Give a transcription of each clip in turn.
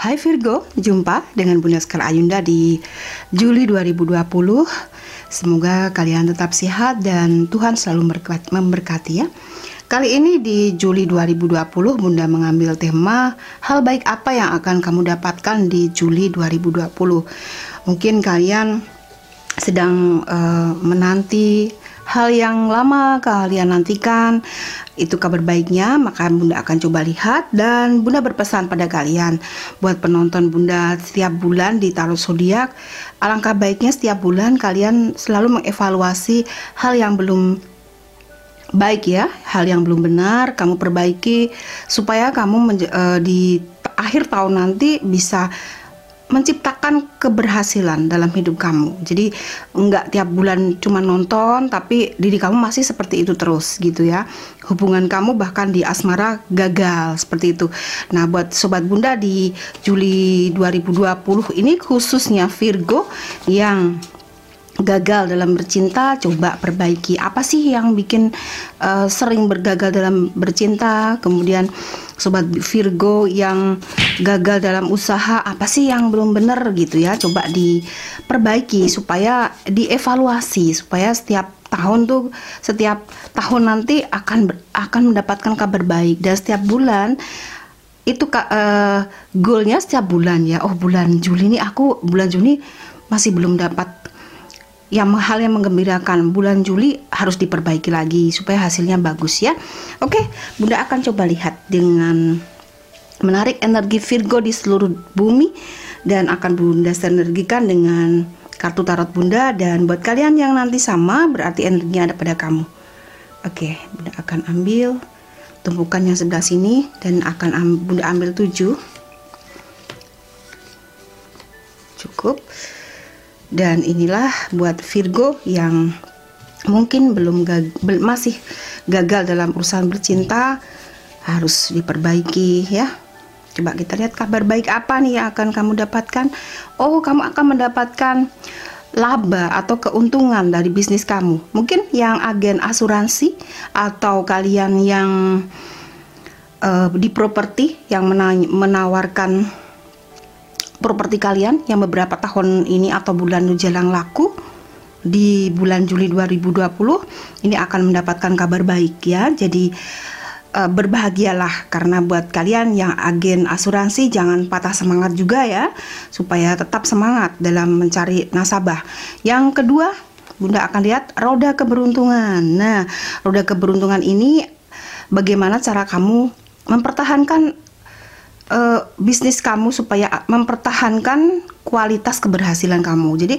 Hai Virgo, jumpa dengan Bunda Sekar Ayunda di Juli 2020. Semoga kalian tetap sehat dan Tuhan selalu memberkati ya. Kali ini di Juli 2020 Bunda mengambil tema hal baik apa yang akan kamu dapatkan di Juli 2020. Mungkin kalian sedang uh, menanti hal yang lama kalian nantikan itu kabar baiknya, maka Bunda akan coba lihat dan Bunda berpesan pada kalian. Buat penonton Bunda setiap bulan di Tarot Zodiak, alangkah baiknya setiap bulan kalian selalu mengevaluasi hal yang belum baik ya, hal yang belum benar kamu perbaiki supaya kamu uh, di akhir tahun nanti bisa menciptakan keberhasilan dalam hidup kamu. Jadi enggak tiap bulan cuma nonton tapi diri kamu masih seperti itu terus gitu ya. Hubungan kamu bahkan di asmara gagal seperti itu. Nah, buat sobat Bunda di Juli 2020 ini khususnya Virgo yang gagal dalam bercinta coba perbaiki. Apa sih yang bikin uh, sering bergagal dalam bercinta? Kemudian sobat Virgo yang gagal dalam usaha apa sih yang belum benar gitu ya? Coba diperbaiki supaya dievaluasi supaya setiap tahun tuh setiap tahun nanti akan akan mendapatkan kabar baik. Dan setiap bulan itu uh, goalnya setiap bulan ya. Oh bulan Juli ini aku bulan Juni masih belum dapat yang hal yang menggembirakan bulan Juli harus diperbaiki lagi supaya hasilnya bagus ya. Oke, Bunda akan coba lihat dengan menarik energi Virgo di seluruh bumi dan akan Bunda sinergikan dengan kartu tarot Bunda dan buat kalian yang nanti sama berarti energinya ada pada kamu. Oke, Bunda akan ambil tumpukan yang sebelah sini dan akan am Bunda ambil tujuh. Cukup. Dan inilah buat Virgo yang mungkin belum gag masih gagal dalam urusan bercinta harus diperbaiki ya. Coba kita lihat kabar baik apa nih yang akan kamu dapatkan. Oh, kamu akan mendapatkan laba atau keuntungan dari bisnis kamu. Mungkin yang agen asuransi atau kalian yang uh, di properti yang menawarkan properti kalian yang beberapa tahun ini atau bulan menjelang laku di bulan Juli 2020 ini akan mendapatkan kabar baik ya. Jadi uh, berbahagialah karena buat kalian yang agen asuransi jangan patah semangat juga ya supaya tetap semangat dalam mencari nasabah. Yang kedua, Bunda akan lihat roda keberuntungan. Nah, roda keberuntungan ini bagaimana cara kamu mempertahankan uh, bisnis kamu supaya mempertahankan kualitas keberhasilan kamu. Jadi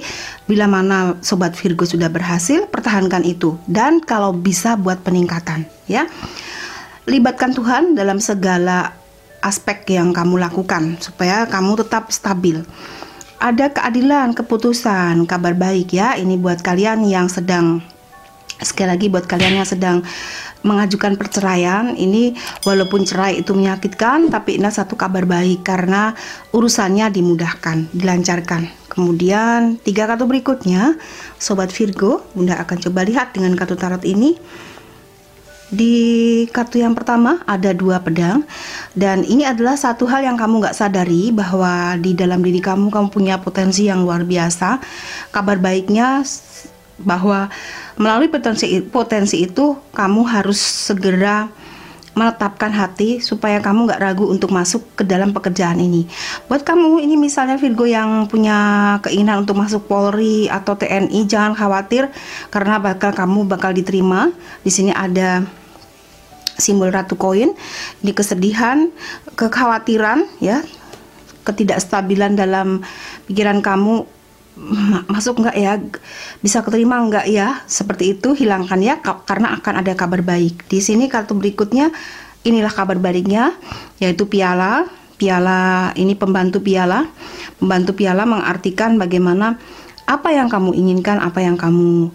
bila mana sobat Virgo sudah berhasil, pertahankan itu dan kalau bisa buat peningkatan ya. Libatkan Tuhan dalam segala aspek yang kamu lakukan supaya kamu tetap stabil. Ada keadilan, keputusan, kabar baik ya. Ini buat kalian yang sedang sekali lagi buat kalian yang sedang mengajukan perceraian. Ini walaupun cerai itu menyakitkan tapi ini satu kabar baik karena urusannya dimudahkan dilancarkan. Kemudian tiga kartu berikutnya sobat Virgo Bunda akan coba lihat dengan kartu tarot ini. Di kartu yang pertama ada dua pedang dan ini adalah satu hal yang kamu nggak sadari bahwa di dalam diri kamu kamu punya potensi yang luar biasa. Kabar baiknya bahwa melalui potensi potensi itu kamu harus segera menetapkan hati supaya kamu nggak ragu untuk masuk ke dalam pekerjaan ini. Buat kamu ini misalnya Virgo yang punya keinginan untuk masuk Polri atau TNI, jangan khawatir karena bakal kamu bakal diterima. Di sini ada simbol ratu koin. Ini kesedihan, kekhawatiran ya, ketidakstabilan dalam pikiran kamu masuk nggak ya? Bisa keterima nggak ya? Seperti itu hilangkan ya karena akan ada kabar baik. Di sini kartu berikutnya inilah kabar baiknya yaitu piala. Piala ini pembantu piala. Pembantu piala mengartikan bagaimana apa yang kamu inginkan apa yang kamu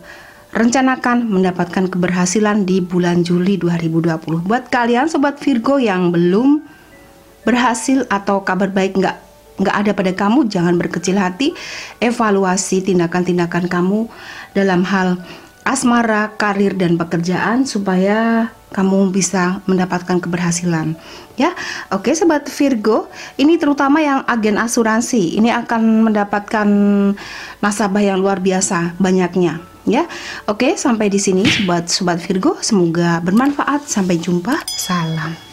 rencanakan mendapatkan keberhasilan di bulan Juli 2020 buat kalian sobat Virgo yang belum berhasil atau kabar baik nggak nggak ada pada kamu, jangan berkecil hati. Evaluasi tindakan-tindakan kamu dalam hal asmara, karir dan pekerjaan supaya kamu bisa mendapatkan keberhasilan. Ya, oke, sobat Virgo, ini terutama yang agen asuransi, ini akan mendapatkan nasabah yang luar biasa banyaknya. Ya, oke, sampai di sini, sobat sobat Virgo, semoga bermanfaat. Sampai jumpa, salam.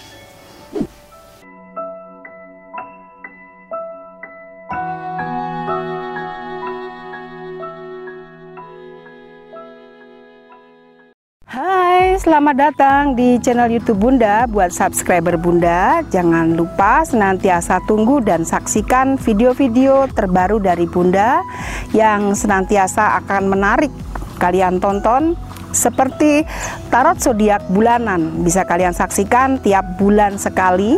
Selamat datang di channel YouTube Bunda. Buat subscriber Bunda, jangan lupa senantiasa tunggu dan saksikan video-video terbaru dari Bunda yang senantiasa akan menarik kalian tonton seperti tarot zodiak bulanan. Bisa kalian saksikan tiap bulan sekali.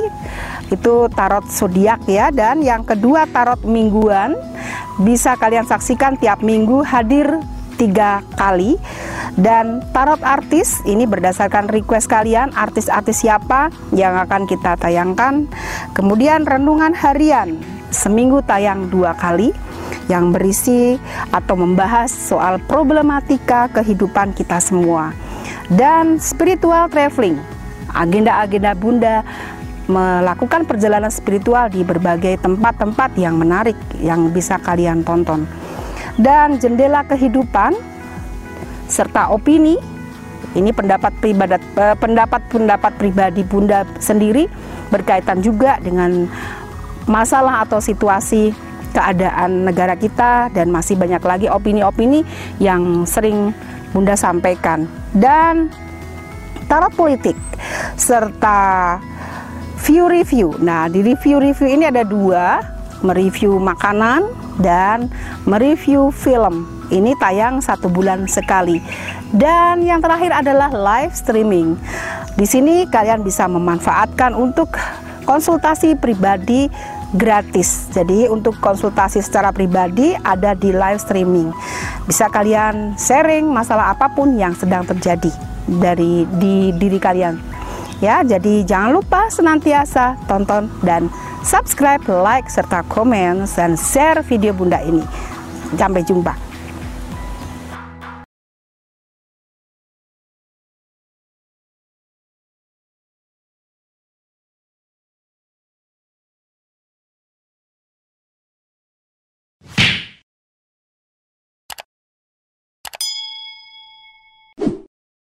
Itu tarot zodiak ya. Dan yang kedua tarot mingguan. Bisa kalian saksikan tiap minggu hadir tiga kali dan tarot artis ini berdasarkan request kalian artis-artis siapa yang akan kita tayangkan. Kemudian renungan harian seminggu tayang dua kali yang berisi atau membahas soal problematika kehidupan kita semua. Dan spiritual traveling agenda-agenda bunda melakukan perjalanan spiritual di berbagai tempat-tempat yang menarik yang bisa kalian tonton. Dan jendela kehidupan serta opini. Ini pendapat pribadi eh, pendapat pendapat pribadi Bunda sendiri berkaitan juga dengan masalah atau situasi keadaan negara kita dan masih banyak lagi opini-opini yang sering Bunda sampaikan. Dan tarot politik serta view review. Nah, di review-review ini ada dua, mereview makanan dan mereview film ini tayang satu bulan sekali. Dan yang terakhir adalah live streaming. Di sini kalian bisa memanfaatkan untuk konsultasi pribadi gratis. Jadi untuk konsultasi secara pribadi ada di live streaming. Bisa kalian sharing masalah apa pun yang sedang terjadi dari di diri kalian. Ya, jadi jangan lupa senantiasa tonton dan subscribe, like serta komen dan share video Bunda ini. Sampai jumpa.